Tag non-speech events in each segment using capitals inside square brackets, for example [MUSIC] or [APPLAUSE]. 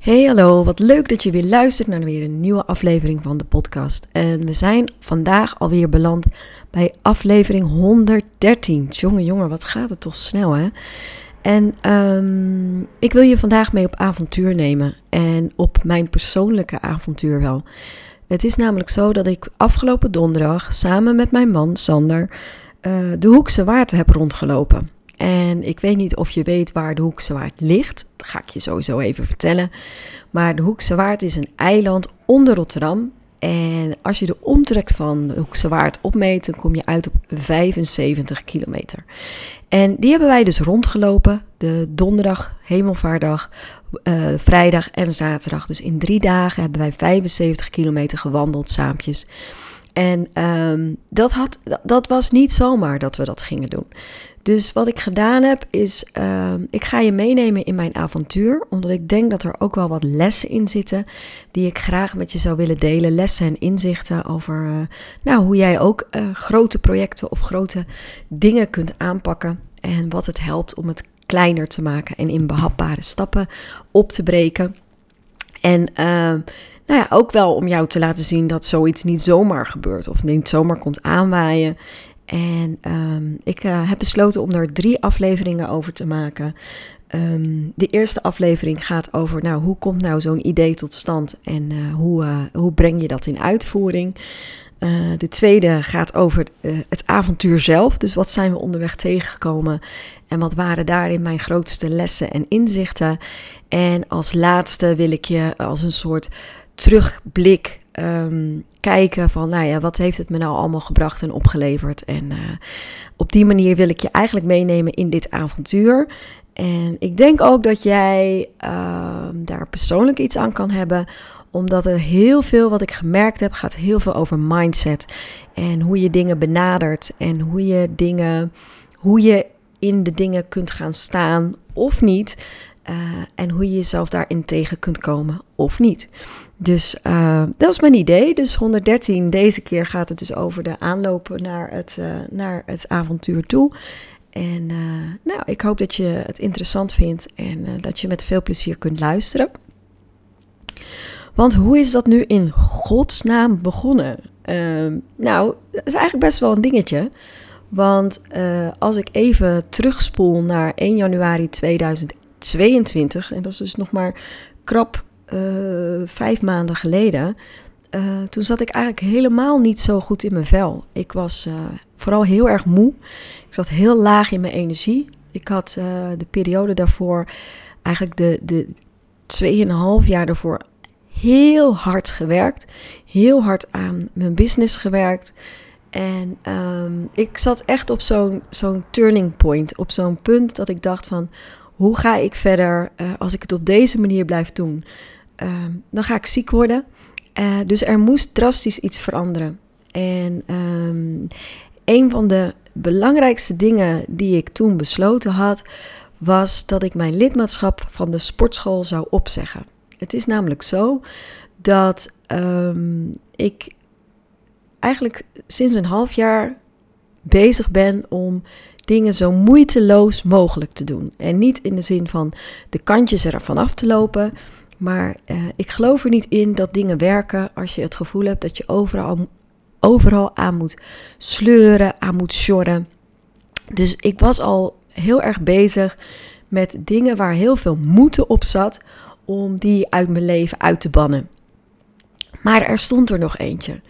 Hey hallo, wat leuk dat je weer luistert naar weer een nieuwe aflevering van de podcast. En we zijn vandaag alweer beland bij aflevering 113. Jongen, jongen, wat gaat het toch snel hè? En um, ik wil je vandaag mee op avontuur nemen en op mijn persoonlijke avontuur wel. Het is namelijk zo dat ik afgelopen donderdag samen met mijn man Sander uh, de Hoekse Waard heb rondgelopen. En ik weet niet of je weet waar de Hoekse Waard ligt. Dat ga ik je sowieso even vertellen. Maar de Hoekse Waard is een eiland onder Rotterdam. En als je de omtrek van de Hoekse Waard opmeet, dan kom je uit op 75 kilometer. En die hebben wij dus rondgelopen. De donderdag, hemelvaardag, uh, vrijdag en zaterdag. Dus in drie dagen hebben wij 75 kilometer gewandeld saampjes. En um, dat, had, dat was niet zomaar dat we dat gingen doen. Dus wat ik gedaan heb is, uh, ik ga je meenemen in mijn avontuur, omdat ik denk dat er ook wel wat lessen in zitten die ik graag met je zou willen delen. Lessen en inzichten over uh, nou, hoe jij ook uh, grote projecten of grote dingen kunt aanpakken en wat het helpt om het kleiner te maken en in behapbare stappen op te breken. En ehm, nou ja, ook wel om jou te laten zien dat zoiets niet zomaar gebeurt of niet zomaar komt aanwaaien. En um, ik uh, heb besloten om er drie afleveringen over te maken. Um, de eerste aflevering gaat over, nou, hoe komt nou zo'n idee tot stand en uh, hoe, uh, hoe breng je dat in uitvoering? de tweede gaat over het avontuur zelf. Dus wat zijn we onderweg tegengekomen en wat waren daarin mijn grootste lessen en inzichten? En als laatste wil ik je als een soort terugblik um, kijken van, nou ja, wat heeft het me nou allemaal gebracht en opgeleverd? En uh, op die manier wil ik je eigenlijk meenemen in dit avontuur. En ik denk ook dat jij uh, daar persoonlijk iets aan kan hebben, omdat er heel veel wat ik gemerkt heb, gaat heel veel over mindset. En hoe je dingen benadert en hoe je dingen, hoe je in de dingen kunt gaan staan of niet. Uh, en hoe je jezelf daarin tegen kunt komen of niet. Dus uh, dat is mijn idee. Dus 113, deze keer gaat het dus over de aanlopen naar het, uh, naar het avontuur toe. En nou, ik hoop dat je het interessant vindt en dat je met veel plezier kunt luisteren. Want hoe is dat nu in godsnaam begonnen? Ehm, nou, dat is eigenlijk best wel een dingetje. Want als ik even terugspoel naar 1 januari 2001 22, en dat is dus nog maar krap uh, vijf maanden geleden. Uh, toen zat ik eigenlijk helemaal niet zo goed in mijn vel. Ik was uh, vooral heel erg moe. Ik zat heel laag in mijn energie. Ik had de periode daarvoor, eigenlijk de, de 2,5 jaar daarvoor, heel hard gewerkt. Heel hard aan mijn business gewerkt. En um, ik zat echt op zo'n turning point. Op zo'n punt dat ik dacht van hoe ga ik verder als ik het op deze manier blijf doen? Uh, dan ga ik ziek worden. Uh, dus er moest drastisch iets veranderen. En um, een van de belangrijkste dingen die ik toen besloten had, was dat ik mijn lidmaatschap van de sportschool zou opzeggen. Het is namelijk zo dat um, ik eigenlijk sinds een half jaar bezig ben om dingen zo moeiteloos mogelijk te doen. En niet in de zin van de kantjes ervan af te lopen. Maar uh, ik geloof er niet in dat dingen werken als je het gevoel hebt dat je overal, overal aan moet sleuren, aan moet sjorren. Dus ik was al heel erg bezig met dingen waar heel veel moeten op zat om die uit mijn leven uit te bannen. Maar er stond er nog eentje.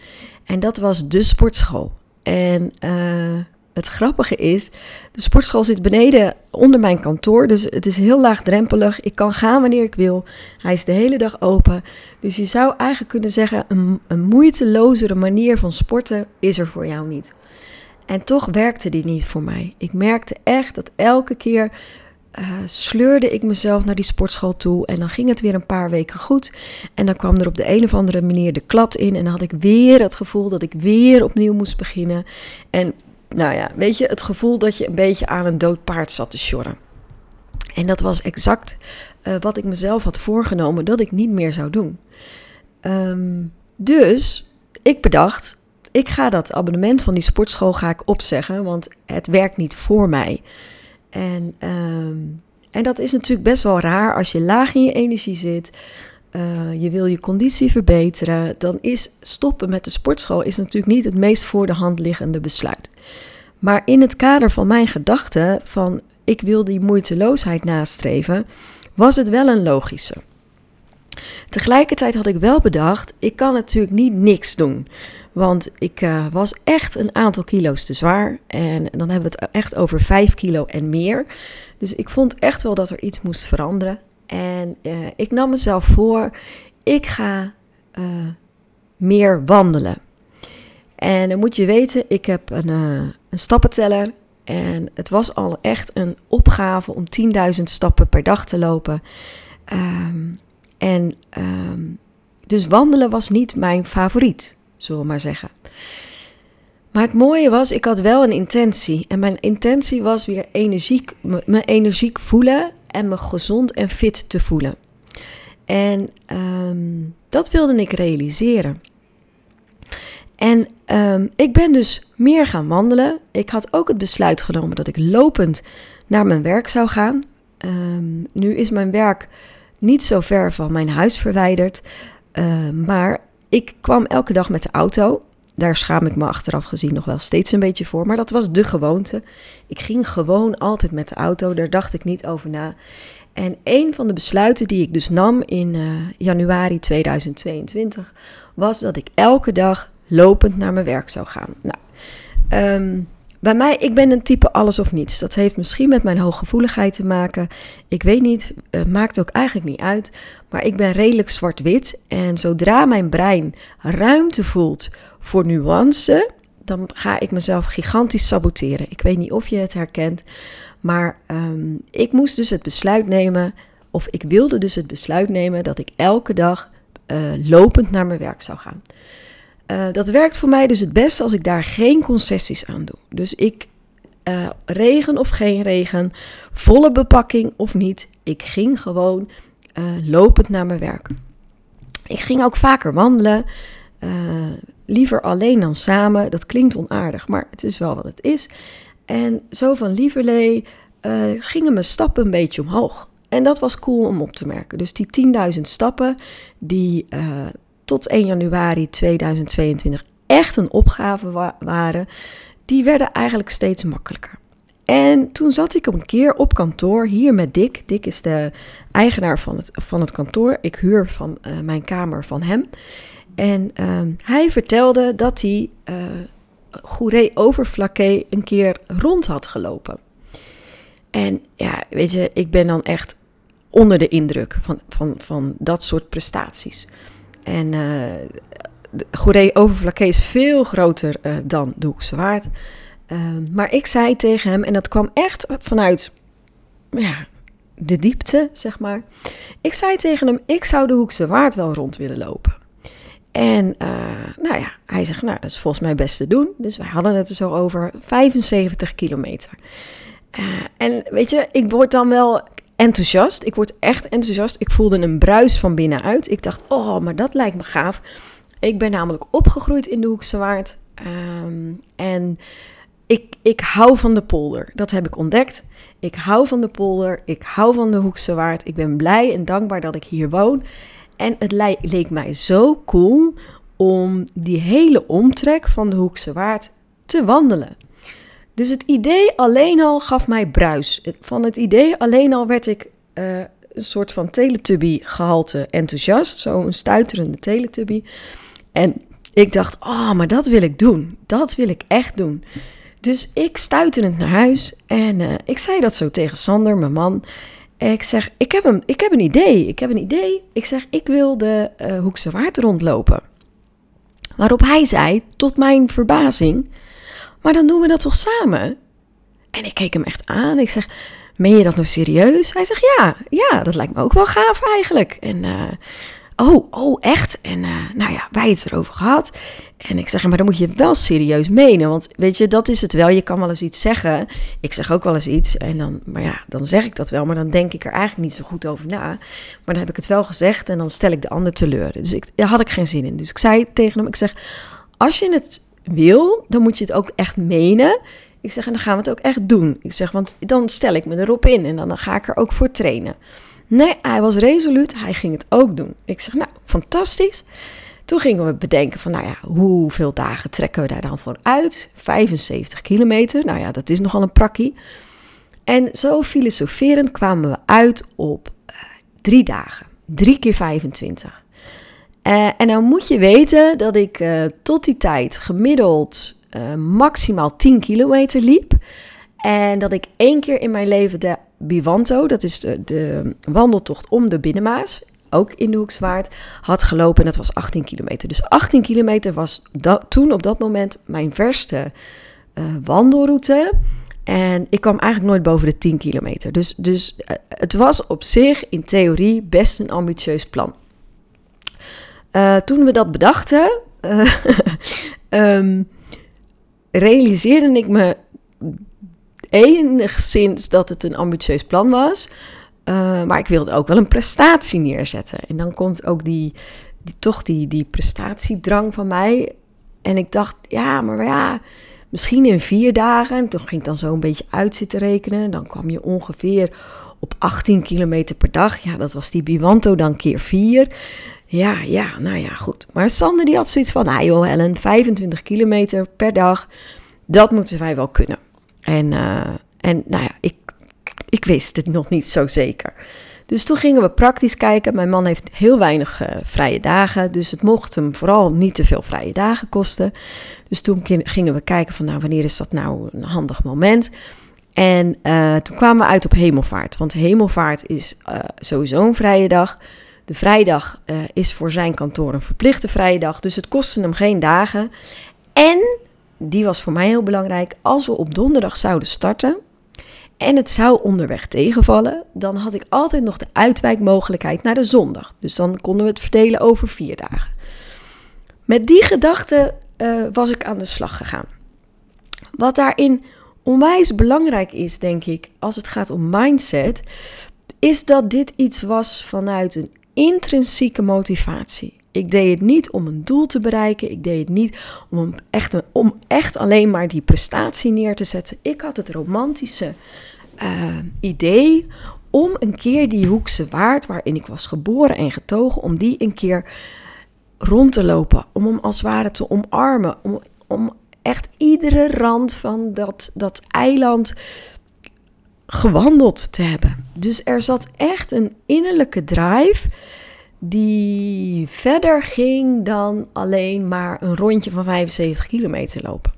En dat was de sportschool. En uh, het grappige is, de sportschool zit beneden onder mijn kantoor. Dus het is heel laagdrempelig. Ik kan gaan wanneer ik wil. Hij is de hele dag open. Dus je zou eigenlijk kunnen zeggen: een, een moeitelozere manier van sporten is er voor jou niet. En toch werkte die niet voor mij. Ik merkte echt dat elke keer uh, sleurde ik mezelf naar die sportschool toe. En dan ging het weer een paar weken goed. En dan kwam er op de een of andere manier de klad in. En dan had ik weer het gevoel dat ik weer opnieuw moest beginnen. En nou ja, weet je, het gevoel dat je een beetje aan een dood paard zat te sjorren. En dat was exact uh, wat ik mezelf had voorgenomen dat ik niet meer zou doen. Um, dus ik bedacht, ik ga dat abonnement van die sportschool ga ik opzeggen, want het werkt niet voor mij. En um, En dat is natuurlijk best wel raar als je laag in je energie zit. Uh, je wil je conditie verbeteren. Dan is stoppen met de sportschool is natuurlijk niet het meest voor de hand liggende besluit. Maar in het kader van mijn gedachte van ik wil die moeiteloosheid nastreven, was het wel een logische. Tegelijkertijd had ik wel bedacht, ik kan natuurlijk niet niks doen. Want ik uh, was echt een aantal kilo's te zwaar. En dan hebben we het echt over 5 kilo en meer. Dus ik vond echt wel dat er iets moest veranderen. En uh, ik nam mezelf voor, ik ga uh, meer wandelen. En dan moet je weten, ik heb een, een stappenteller. En het was al echt een opgave om 10.000 stappen per dag te lopen. Um, en um, dus wandelen was niet mijn favoriet, zullen we maar zeggen. Maar het mooie was, ik had wel een intentie. En mijn intentie was weer energiek, me energiek voelen en me gezond en fit te voelen. En um, dat wilde ik realiseren. En um, ik ben dus meer gaan wandelen. Ik had ook het besluit genomen dat ik lopend naar mijn werk zou gaan. Um, nu is mijn werk niet zo ver van mijn huis verwijderd. Maar ik kwam elke dag met de auto. Daar schaam ik me achteraf gezien nog wel steeds een beetje voor. Maar dat was de gewoonte. Ik ging gewoon altijd met de auto. Daar dacht ik niet over na. En een van de besluiten die ik dus nam in uh, januari 2022 was dat ik elke dag lopend naar mijn werk zou gaan. Nou, um, bij mij, ik ben een type alles of niets. Dat heeft misschien met mijn hooggevoeligheid te maken. Ik weet niet, uh, maakt ook eigenlijk niet uit. Maar ik ben redelijk zwart-wit. En zodra mijn brein ruimte voelt voor nuance, dan ga ik mezelf gigantisch saboteren. Ik weet niet of je het herkent. Maar um, ik moest dus het besluit nemen, of ik wilde dus het besluit nemen dat ik elke dag uh, lopend naar mijn werk zou gaan. Uh, dat werkt voor mij dus het beste als ik daar geen concessies aan doe. Dus ik, uh, regen of geen regen, volle bepakking of niet, ik ging gewoon uh, lopend naar mijn werk. Ik ging ook vaker wandelen, liever alleen dan samen. Dat klinkt onaardig, maar het is wel wat het is. En zo van lieverlee gingen mijn stappen een beetje omhoog. En dat was cool om op te merken. Dus die 10.000 stappen, die tot 1 januari 2022 echt een opgave wa waren, die werden eigenlijk steeds makkelijker. En toen zat ik een keer op kantoor hier met Dick. Dick is de eigenaar van het, van het kantoor. Ik huur van uh, mijn kamer van hem. En uh, hij vertelde dat hij uh, Goeree Overflakke een keer rond had gelopen. En ja, weet je, ik ben dan echt onder de indruk van, van, van dat soort prestaties. En uh, Goeree Overflakke is veel groter uh, dan de Hoekse Waard. Uh, maar ik zei tegen hem, en dat kwam echt vanuit ja, de diepte, zeg maar. Ik zei tegen hem, ik zou de Hoekse Waard wel rond willen lopen. En nou ja, hij zegt, nou, dat is volgens mij best te doen. Dus wij hadden het er zo over 75 kilometer. en weet je, ik word dan wel enthousiast. Ik word echt enthousiast. Ik voelde een bruis van binnenuit. Ik dacht, oh, maar dat lijkt me gaaf. Ik ben namelijk opgegroeid in de Hoekse Waard. Um, en ik, ik hou van de polder. Dat heb ik ontdekt. Ik hou van de polder. Ik hou van de Hoekse Waard. Ik ben blij en dankbaar dat ik hier woon. En het leek mij zo cool om die hele omtrek van de Hoekse Waard te wandelen. Dus het idee alleen al gaf mij bruis. Van het idee alleen al werd ik uh, een soort van teletubby-gehalte enthousiast. Zo'n stuiterende teletubby. En ik dacht, oh, maar dat wil ik doen. Dat wil ik echt doen. Dus ik stuiterend naar huis en uh, ik zei dat zo tegen Sander, mijn man. Ik zeg, ik heb, een, ik heb een idee. Ik heb een idee. Ik zeg, ik wil de uh, Hoekse Waard rondlopen. Waarop hij zei, tot mijn verbazing... Maar dan doen we dat toch samen? En ik keek hem echt aan. Ik zeg, meen je dat nou serieus? Hij zegt, ja, ja, dat lijkt me ook wel gaaf eigenlijk. En, uh, oh, oh, echt? En uh, nou ja, wij het erover gehad. En ik zeg, maar dan moet je wel serieus menen. Want weet je, dat is het wel. Je kan wel eens iets zeggen. Ik zeg ook wel eens iets. En dan, maar ja, dan zeg ik dat wel. Maar dan denk ik er eigenlijk niet zo goed over na. Maar dan heb ik het wel gezegd. En dan stel ik de ander teleur. Dus ik, daar had ik geen zin in. Dus ik zei tegen hem, ik zeg, als je het wil, dan moet je het ook echt menen. Ik zeg, en dan gaan we het ook echt doen. Ik zeg, want dan stel ik me erop in en dan ga ik er ook voor trainen. Nee, hij was resoluut, hij ging het ook doen. Ik zeg, nou, fantastisch. Toen gingen we bedenken van, nou ja, hoeveel dagen trekken we daar dan voor uit? 75 kilometer, nou ja, dat is nogal een prakkie. En zo filosoferend kwamen we uit op uh, drie dagen. Drie keer 25. Uh, en nou moet je weten dat ik uh, tot die tijd gemiddeld maximaal 10 kilometer liep. En dat ik één keer in mijn leven de Biwanto, dat is de, de wandeltocht om de Binnenmaas, ook in de Hoekswaard, had gelopen. En dat was 18 kilometer. Dus 18 kilometer was toen op dat moment mijn verste wandelroute. En ik kwam eigenlijk nooit boven de 10 kilometer. Dus, dus het was op zich in theorie best een ambitieus plan. Uh, toen we dat bedachten, um, [LAUGHS] realiseerde ik me enigszins dat het een ambitieus plan was. Uh, maar ik wilde ook wel een prestatie neerzetten. En dan komt ook die, toch die, die prestatiedrang van mij. En ik dacht, ja, maar ja, misschien in vier dagen. En toen ging ik dan zo een beetje uit zitten rekenen. Dan kwam je ongeveer op 18 kilometer per dag. Ja, dat was die Biwanto dan keer vier. Ja, ja, nou ja, goed. Maar Sander die had zoiets van, nou joh Helen, 25 kilometer per dag, dat moeten wij wel kunnen. En, uh, en nou ja, ik, ik wist het nog niet zo zeker. Dus toen gingen we praktisch kijken. Mijn man heeft heel weinig uh, vrije dagen, dus het mocht hem vooral niet te veel vrije dagen kosten. Dus toen gingen we kijken van, nou, wanneer is dat nou een handig moment? En uh, toen kwamen we uit op hemelvaart, want hemelvaart is sowieso een vrije dag. De vrijdag is voor zijn kantoor een verplichte vrije dag, dus het kostte hem geen dagen. En die was voor mij heel belangrijk. Als we op donderdag zouden starten en het zou onderweg tegenvallen, dan had ik altijd nog de uitwijkmogelijkheid naar de zondag. Dus dan konden we het verdelen over vier dagen. Met die gedachte uh, was ik aan de slag gegaan. Wat daarin onwijs belangrijk is, denk ik, als het gaat om mindset, is dat dit iets was vanuit een intrinsieke motivatie. Ik deed het niet om een doel te bereiken. Ik deed het niet om echt, om echt alleen maar die prestatie neer te zetten. Ik had het romantische uh, idee om een keer die Hoekse Waard, waarin ik was geboren en getogen, om die een keer rond te lopen. Om hem als het ware te omarmen. Om, om echt iedere rand van dat, dat eiland gewandeld te hebben. Dus er zat echt een innerlijke drive die verder ging dan alleen maar een rondje van 75 kilometer lopen.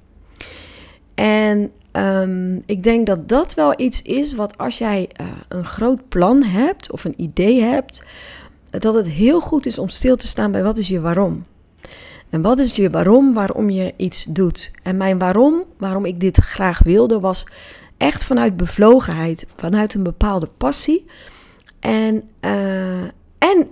En um, ik denk dat dat wel iets is wat als jij uh, een groot plan hebt of een idee hebt, dat het heel goed is om stil te staan bij wat is je waarom. En wat is je waarom, waarom je iets doet. En mijn waarom, waarom ik dit graag wilde, was echt vanuit bevlogenheid, vanuit een bepaalde passie. En, uh, en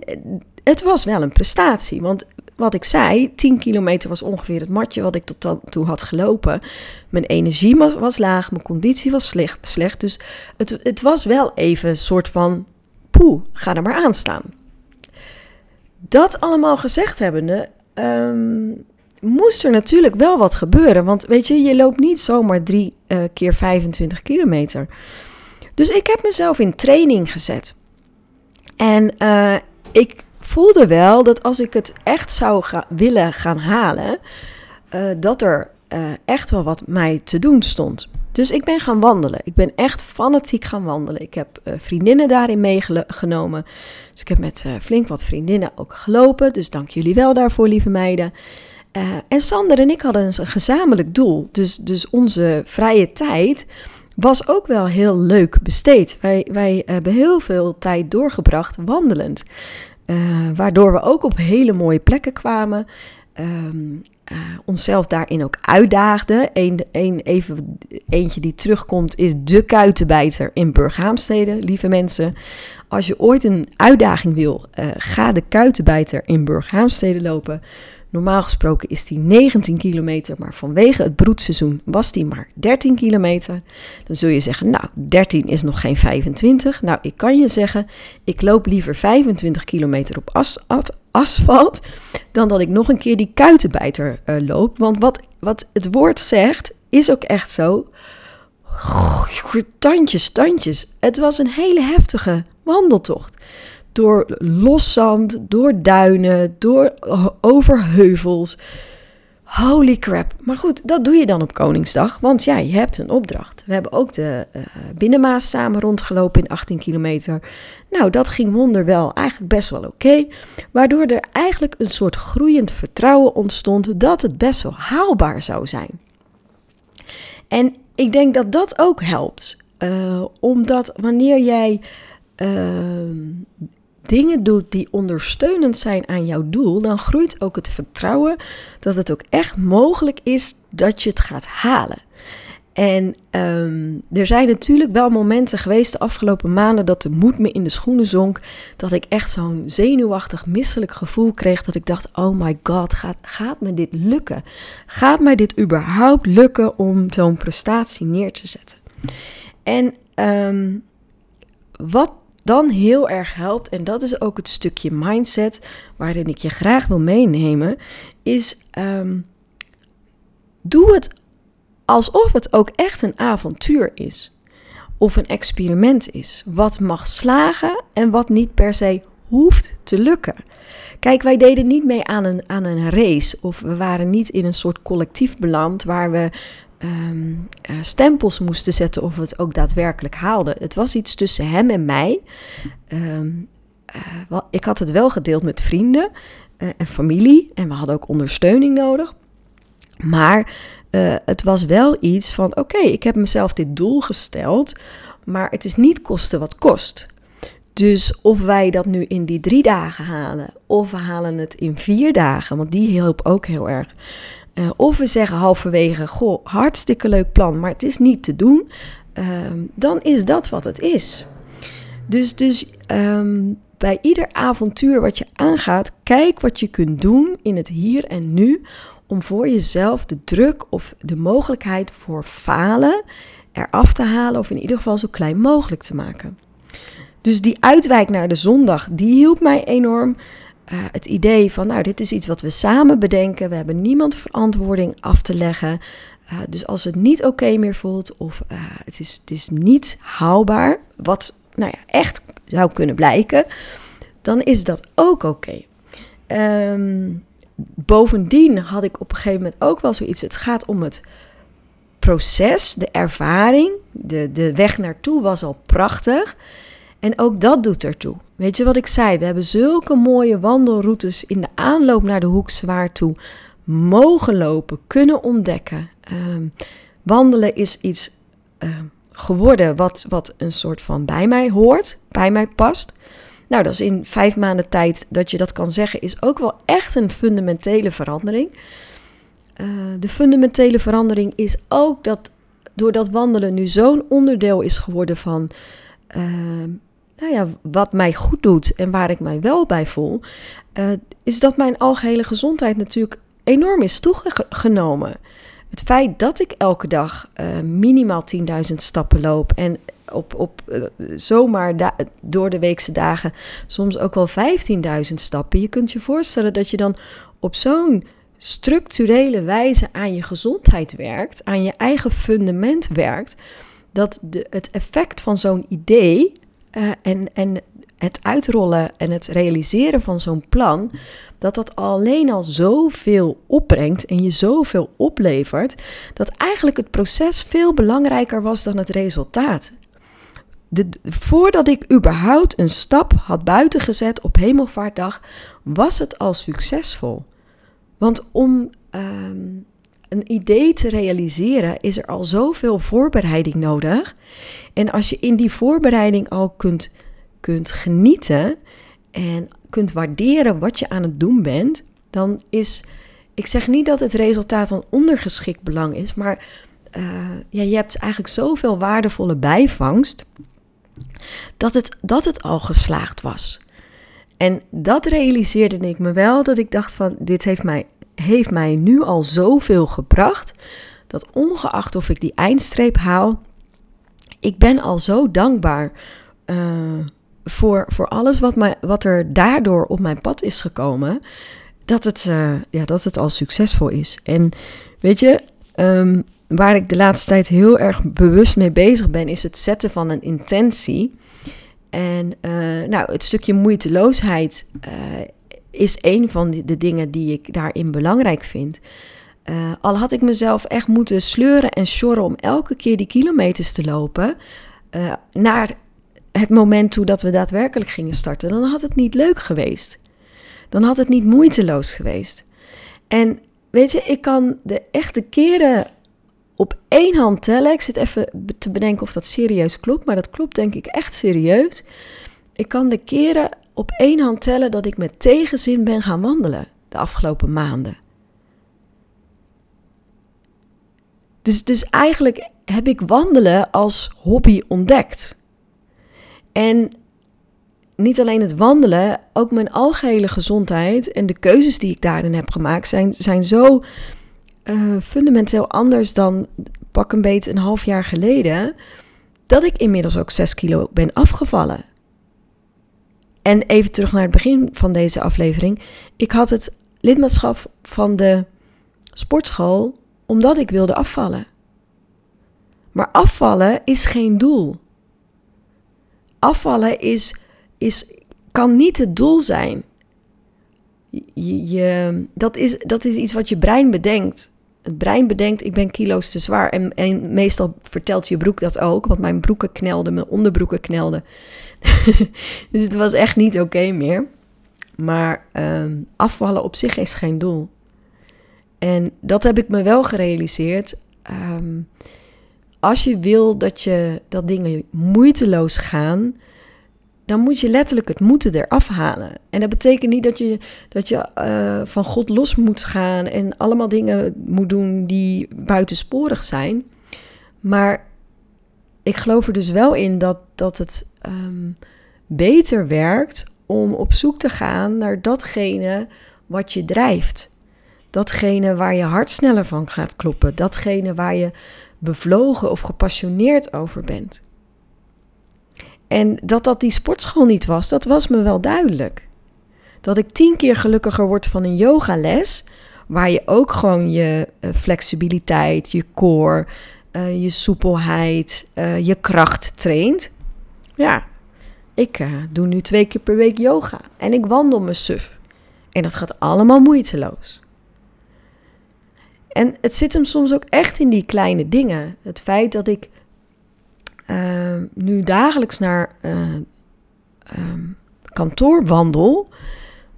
het was wel een prestatie. Want wat ik zei, 10 kilometer was ongeveer het matje wat ik tot dan toe had gelopen. Mijn energie was, laag, mijn conditie was slecht. slecht dus het, het was wel even een soort van, poeh, ga er maar aan staan. Dat allemaal gezegd hebbende, um, moest er natuurlijk wel wat gebeuren. Want weet je, je loopt niet zomaar drie uh, keer 25 kilometer. Dus ik heb mezelf in training gezet. En uh, ik voelde wel dat als ik het echt zou willen gaan halen, uh, dat er echt wel wat mij te doen stond. Dus ik ben gaan wandelen. Ik ben echt fanatiek gaan wandelen. Ik heb vriendinnen daarin meegenomen. Dus ik heb met flink wat vriendinnen ook gelopen. Dus dank jullie wel daarvoor, lieve meiden. En Sander en ik hadden een gezamenlijk doel. Dus, dus onze vrije tijd was ook wel heel leuk besteed. Wij, wij hebben heel veel tijd doorgebracht wandelend. Uh, waardoor we ook op hele mooie plekken kwamen. Um, uh, onszelf daarin ook uitdaagden. Eén, een, even, eentje die terugkomt is de kuitenbijter in Burghaamstede. Lieve mensen, als je ooit een uitdaging wil, ga de kuitenbijter in Burghaamstede lopen. Normaal gesproken is die 19 kilometer, maar vanwege het broedseizoen was die maar 13 kilometer. Dan zul je zeggen, nou, 13 is nog geen 25. Nou, ik kan je zeggen, ik loop liever 25 kilometer op as, asfalt dan dat ik nog een keer die kuitenbijter uh, loop. Want wat, wat het woord zegt, is ook echt zo. tandjes, tandjes. Het was een hele heftige wandeltocht. Door loszand, door duinen, door over heuvels. Holy crap. Maar goed, dat doe je dan op Koningsdag, want ja, je hebt een opdracht. We hebben ook de uh, Binnenmaas samen rondgelopen in 18 kilometer. Nou, dat ging wonderwel eigenlijk best wel oké. waardoor er eigenlijk een soort groeiend vertrouwen ontstond dat het best wel haalbaar zou zijn. En ik denk dat dat ook helpt. Uh, omdat wanneer jij uh, dingen doet die ondersteunend zijn aan jouw doel, dan groeit ook het vertrouwen dat het ook echt mogelijk is dat je het gaat halen. En um, er zijn natuurlijk wel momenten geweest de afgelopen maanden dat de moed me in de schoenen zonk. Dat ik echt zo'n zenuwachtig, misselijk gevoel kreeg. Dat ik dacht: oh my god, gaat, gaat me dit lukken? Gaat mij dit überhaupt lukken om zo'n prestatie neer te zetten? En um, wat dan heel erg helpt, en dat is ook het stukje mindset waarin ik je graag wil meenemen, is um, doe het alsof het ook echt een avontuur is. Of een experiment is. Wat mag slagen en wat niet per se hoeft te lukken. Kijk, wij deden niet mee aan een, aan een race. Of we waren niet in een soort collectief beland waar we um, uh, stempels moesten zetten of we het ook daadwerkelijk haalden. Het was iets tussen hem en mij. Um, uh, ik had het wel gedeeld met vrienden uh, en familie en we hadden ook ondersteuning nodig. Maar het was wel iets van: oké, ik heb mezelf dit doel gesteld, maar het is niet kosten wat kost. Dus of wij dat nu in die drie dagen halen, of we halen het in vier dagen, want die hielp ook heel erg. Uh, of we zeggen halverwege, goh, hartstikke leuk plan, maar het is niet te doen. Uh, dan is dat wat het is. Dus, dus um, bij ieder avontuur wat je aangaat, kijk wat je kunt doen in het hier en nu. Om voor jezelf de druk of de mogelijkheid voor falen eraf te halen. Of in ieder geval zo klein mogelijk te maken. Dus die uitwijk naar de zondag, die hielp mij enorm. Uh, het idee van, nou, dit is iets wat we samen bedenken. We hebben niemand verantwoording af te leggen. Uh, dus als het niet oké meer voelt of uh, het, is, het is niet haalbaar, wat nou ja, echt zou kunnen blijken, dan is dat ook oké. Um, bovendien had ik op een gegeven moment ook wel zoiets. Het gaat om het proces, de ervaring. De, de weg naartoe was al prachtig. En ook dat doet ertoe. Weet je wat ik zei? We hebben zulke mooie wandelroutes in de aanloop naar de Hoekzwaar toe mogen lopen, kunnen ontdekken. Um, wandelen is iets uh, geworden wat, wat een soort van bij mij hoort, bij mij past. Nou, dat is in vijf maanden tijd dat je dat kan zeggen, is ook wel echt een fundamentele verandering. Uh, de fundamentele verandering is ook dat doordat wandelen nu zo'n onderdeel is geworden van uh, nou ja, wat mij goed doet en waar ik mij wel bij voel, uh, is dat mijn algehele gezondheid natuurlijk enorm is toegenomen. Het feit dat ik elke dag uh, minimaal 10.000 stappen loop en op, op uh, zomaar door de weekse dagen soms ook wel 15.000 stappen. Je kunt je voorstellen dat je dan op zo'n structurele wijze aan je gezondheid werkt, aan je eigen fundament werkt, dat de, het effect van zo'n idee uh, en, en het uitrollen en het realiseren van zo'n plan, dat dat alleen al zoveel opbrengt en je zoveel oplevert, dat eigenlijk het proces veel belangrijker was dan het resultaat. De, voordat ik überhaupt een stap had buiten gezet op Hemelvaartdag, was het al succesvol. Want om um, een idee te realiseren is er al zoveel voorbereiding nodig. En als je in die voorbereiding al kunt, kunt genieten en kunt waarderen wat je aan het doen bent, dan is. Ik zeg niet dat het resultaat van ondergeschikt belang is, maar uh, ja, je hebt eigenlijk zoveel waardevolle bijvangst dat het, dat het al geslaagd was. En dat realiseerde ik me wel, dat ik dacht van dit heeft mij heeft mij nu al zoveel gebracht. Dat ongeacht of ik die eindstreep haal, ik ben al zo dankbaar uh, voor, voor alles wat, mij, wat er daardoor op mijn pad is gekomen. Dat het, uh, ja, dat het al succesvol is. En weet je, um, waar ik de laatste tijd heel erg bewust mee bezig ben, is het zetten van een intentie. En uh, nou, het stukje moeiteloosheid is een van de, dingen die ik daarin belangrijk vind. Uh, al had ik mezelf echt moeten sleuren en sjorren om elke keer die kilometers te lopen. naar het moment toe dat we daadwerkelijk gingen starten, dan had het niet leuk geweest. Dan had het niet moeiteloos geweest. En weet je, ik kan de echte keren op één hand tellen. Ik zit even te bedenken of dat serieus klopt, maar dat klopt denk ik echt serieus. Ik kan de keren op één hand tellen dat ik met tegenzin ben gaan wandelen de afgelopen maanden. Dus, dus eigenlijk heb ik wandelen als hobby ontdekt. En niet alleen het wandelen, ook mijn algehele gezondheid en de keuzes die ik daarin heb gemaakt zijn, zijn zo uh, fundamenteel anders dan pak een beetje een half jaar geleden, dat ik inmiddels ook 6 kilo ben afgevallen. En even terug naar het begin van deze aflevering. Ik had het lidmaatschap van de sportschool omdat ik wilde afvallen. Maar afvallen is geen doel. Afvallen is, is, kan niet het doel zijn. Je, dat, is, dat is iets wat je brein bedenkt. Het brein bedenkt, ik ben kilo's te zwaar. En, en meestal vertelt je broek dat ook, want mijn broeken knelden, mijn onderbroeken knelden. [LAUGHS] dus het was echt niet oké meer. Maar ehm, afvallen op zich is geen doel. En dat heb ik me wel gerealiseerd. Ehm, als je wil dat, je, dat dingen moeiteloos gaan, dan moet je letterlijk het moeten eraf halen. En dat betekent niet dat je, dat je uh, van God los moet gaan en allemaal dingen moet doen die buitensporig zijn. Maar ik geloof er dus wel in dat, dat het um, beter werkt om op zoek te gaan naar datgene wat je drijft. Datgene waar je hart sneller van gaat kloppen. Datgene waar je bevlogen of gepassioneerd over bent. En dat dat die sportschool niet was, dat was me wel duidelijk. Dat ik tien keer gelukkiger word van een yogales, waar je ook gewoon je uh, flexibiliteit, je core, uh, je soepelheid, uh, je kracht traint. Ja, ik doe nu twee keer per week yoga en ik wandel mijn suf. En dat gaat allemaal moeiteloos. En het zit hem soms ook echt in die kleine dingen. Het feit dat ik uh, nu dagelijks naar uh, kantoor wandel,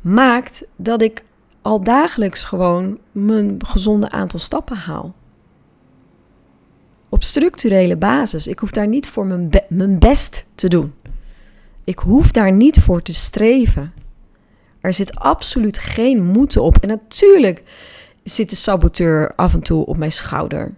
maakt dat ik al dagelijks gewoon mijn gezonde aantal stappen haal. Op structurele basis. Ik hoef daar niet voor mijn, mijn best te doen. Ik hoef daar niet voor te streven. Er zit absoluut geen moeten op. En natuurlijk zit de saboteur af en toe op mijn schouder.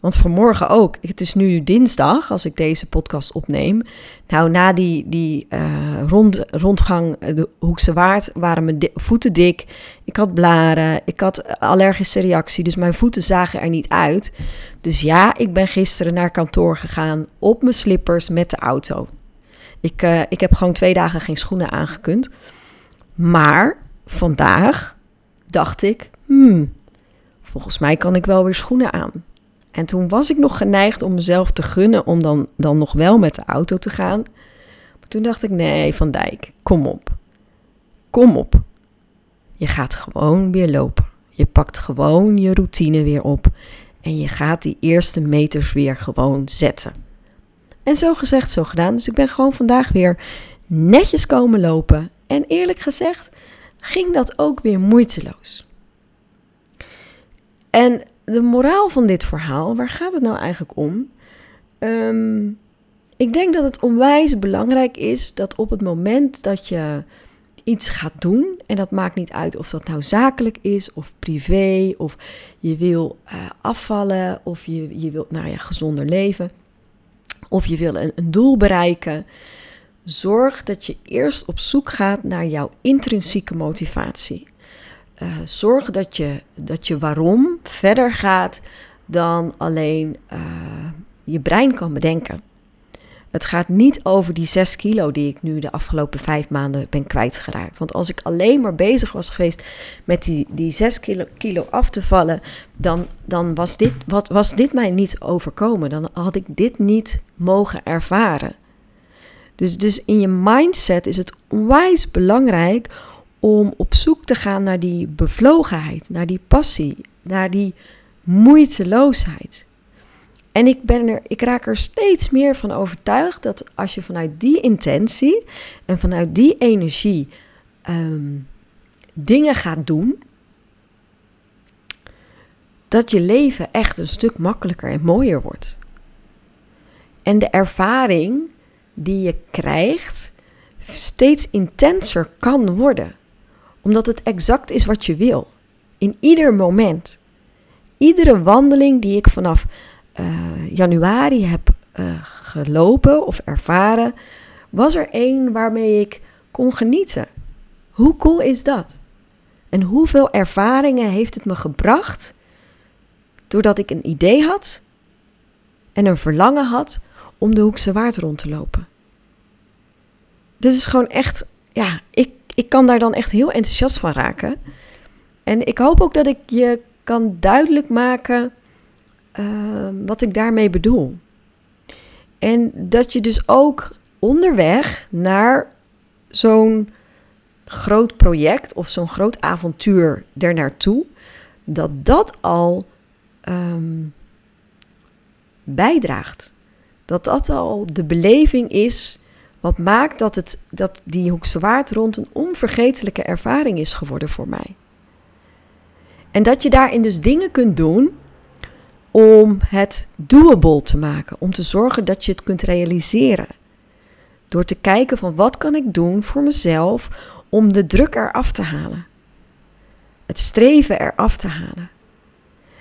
Want vanmorgen ook. Het is nu dinsdag als ik deze podcast opneem. Nou, na die, die uh, rond, rondgang de Hoekse Waard waren mijn voeten dik. Ik had blaren. Ik had allergische reactie. Dus mijn voeten zagen er niet uit. Dus ja, ik ben gisteren naar kantoor gegaan op mijn slippers met de auto. Ik, uh, ik heb gewoon twee dagen geen schoenen aangekund. Maar vandaag dacht ik, hmm, volgens mij kan ik wel weer schoenen aan. En toen was ik nog geneigd om mezelf te gunnen om dan, dan nog wel met de auto te gaan. Maar toen dacht ik, nee, Van Dijk, kom op. Kom op. Je gaat gewoon weer lopen. Je pakt gewoon je routine weer op. En je gaat die eerste meters weer gewoon zetten. En zo gezegd, zo gedaan. Dus ik ben gewoon vandaag weer netjes komen lopen. En eerlijk gezegd ging dat ook weer moeiteloos. En de moraal van dit verhaal, waar gaat het nou eigenlijk om? Um, ik denk dat het onwijs belangrijk is dat op het moment dat je iets gaat doen, en dat maakt niet uit of dat nou zakelijk is of privé, of je wil uh, afvallen, of je, je wilt nou ja, gezonder leven, of je wil een doel bereiken. Zorg dat je eerst op zoek gaat naar jouw intrinsieke motivatie. Uh, zorg dat je, dat je waarom verder gaat dan alleen uh, je brein kan bedenken. Het gaat niet over die 6 kilo die ik nu de afgelopen vijf maanden ben kwijtgeraakt. Want als ik alleen maar bezig was geweest met die, die 6 kilo, kilo af te vallen, dan, dan was, dit, wat, was dit mij niet overkomen. Dan had ik dit niet mogen ervaren. Dus, dus in je mindset is het onwijs belangrijk om op zoek te gaan naar die bevlogenheid, naar die passie, naar die moeiteloosheid. En ik, ben er, ik raak er steeds meer van overtuigd dat als je vanuit die intentie en vanuit die energie ehm, dingen gaat doen, dat je leven echt een stuk makkelijker en mooier wordt. En de ervaring die je krijgt steeds intenser kan worden, omdat het exact is wat je wil. In ieder moment. Iedere wandeling die ik vanaf uh, januari heb uh, gelopen of ervaren, was er één waarmee ik kon genieten. Hoe cool is dat? En hoeveel ervaringen heeft het me gebracht doordat ik een idee had en een verlangen had om de Hoekse Waard rond te lopen? Dit is gewoon echt, ja, ik, ik kan daar dan echt heel enthousiast van raken. En ik hoop ook dat ik je kan duidelijk maken Ehm, wat ik daarmee bedoel. En dat je dus ook onderweg naar zo'n groot project of zo'n groot avontuur ernaartoe, dat dat al ehm, bijdraagt. Dat dat al de beleving is wat maakt dat, het, dat die Hoekse Waard rond een onvergetelijke ervaring is geworden voor mij. En dat je daarin dus dingen kunt doen om het doable te maken, om te zorgen dat je het kunt realiseren. Door te kijken van wat kan ik doen voor mezelf om de druk eraf te halen. Het streven eraf te halen.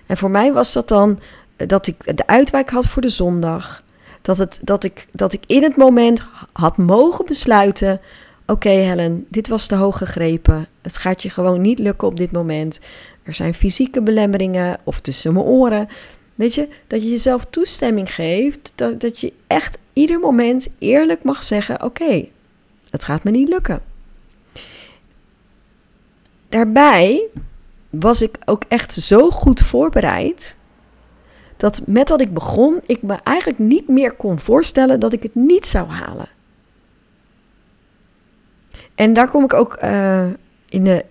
En voor mij was dat dan eh, dat ik de uitwijk had voor de zondag. Dat, het, dat, ik, dat ik in het moment had mogen besluiten: Oké, Helen, dit was te hoog gegrepen. Het gaat je gewoon niet lukken op dit moment. Er zijn fysieke belemmeringen of tussen mijn oren. Weet je, dat je jezelf toestemming geeft, dat, dat je echt ieder moment eerlijk mag zeggen: Oké, het gaat me niet lukken. Daarbij was ik ook echt zo goed voorbereid. Dat met dat ik begon, ik me eigenlijk niet meer kon voorstellen dat ik het niet zou halen. En daar kom ik ook uh, in de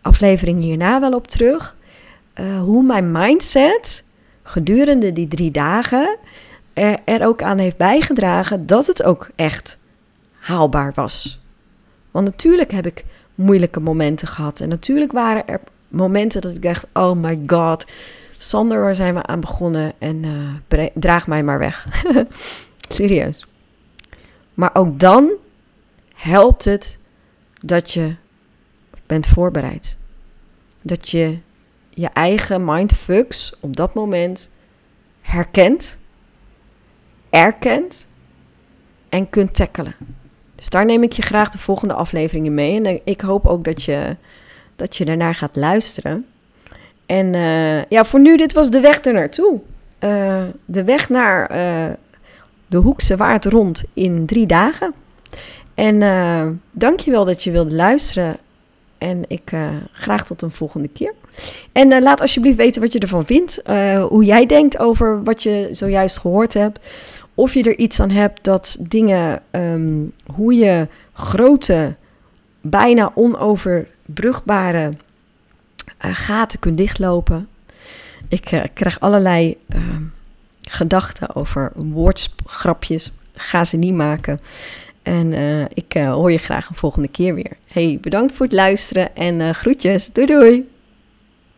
aflevering hierna wel op terug. Uh, hoe mijn mindset gedurende die drie dagen er ook aan heeft bijgedragen dat het ook echt haalbaar was. Want natuurlijk heb ik moeilijke momenten gehad. En natuurlijk waren er momenten dat ik dacht: oh my god, Sander, waar zijn we aan begonnen? En uh, draag mij maar weg. [LAUGHS] Serieus. Maar ook dan helpt het dat je bent voorbereid. Dat je je eigen mindfucks op dat moment herkent, erkent en kunt tackelen. Dus daar neem ik je graag de volgende afleveringen mee. En ik hoop ook dat je, dat je daarnaar gaat luisteren. En uh, ja, voor nu, dit was de weg er naartoe. Uh, de weg naar uh, de Hoekse Waard rond in drie dagen. En je wel dat je wilde luisteren. En ik graag tot een volgende keer. En laat alsjeblieft weten wat je ervan vindt. Hoe jij denkt over wat je zojuist gehoord hebt. Of je er iets aan hebt dat dingen, um, hoe je grote, bijna onoverbrugbare gaten kunt dichtlopen. Ik krijg allerlei ehm, gedachten over woordgrapjes. Ga ze niet maken. En ik hoor je graag een volgende keer weer. Hey, bedankt voor het luisteren en groetjes. Doei doei!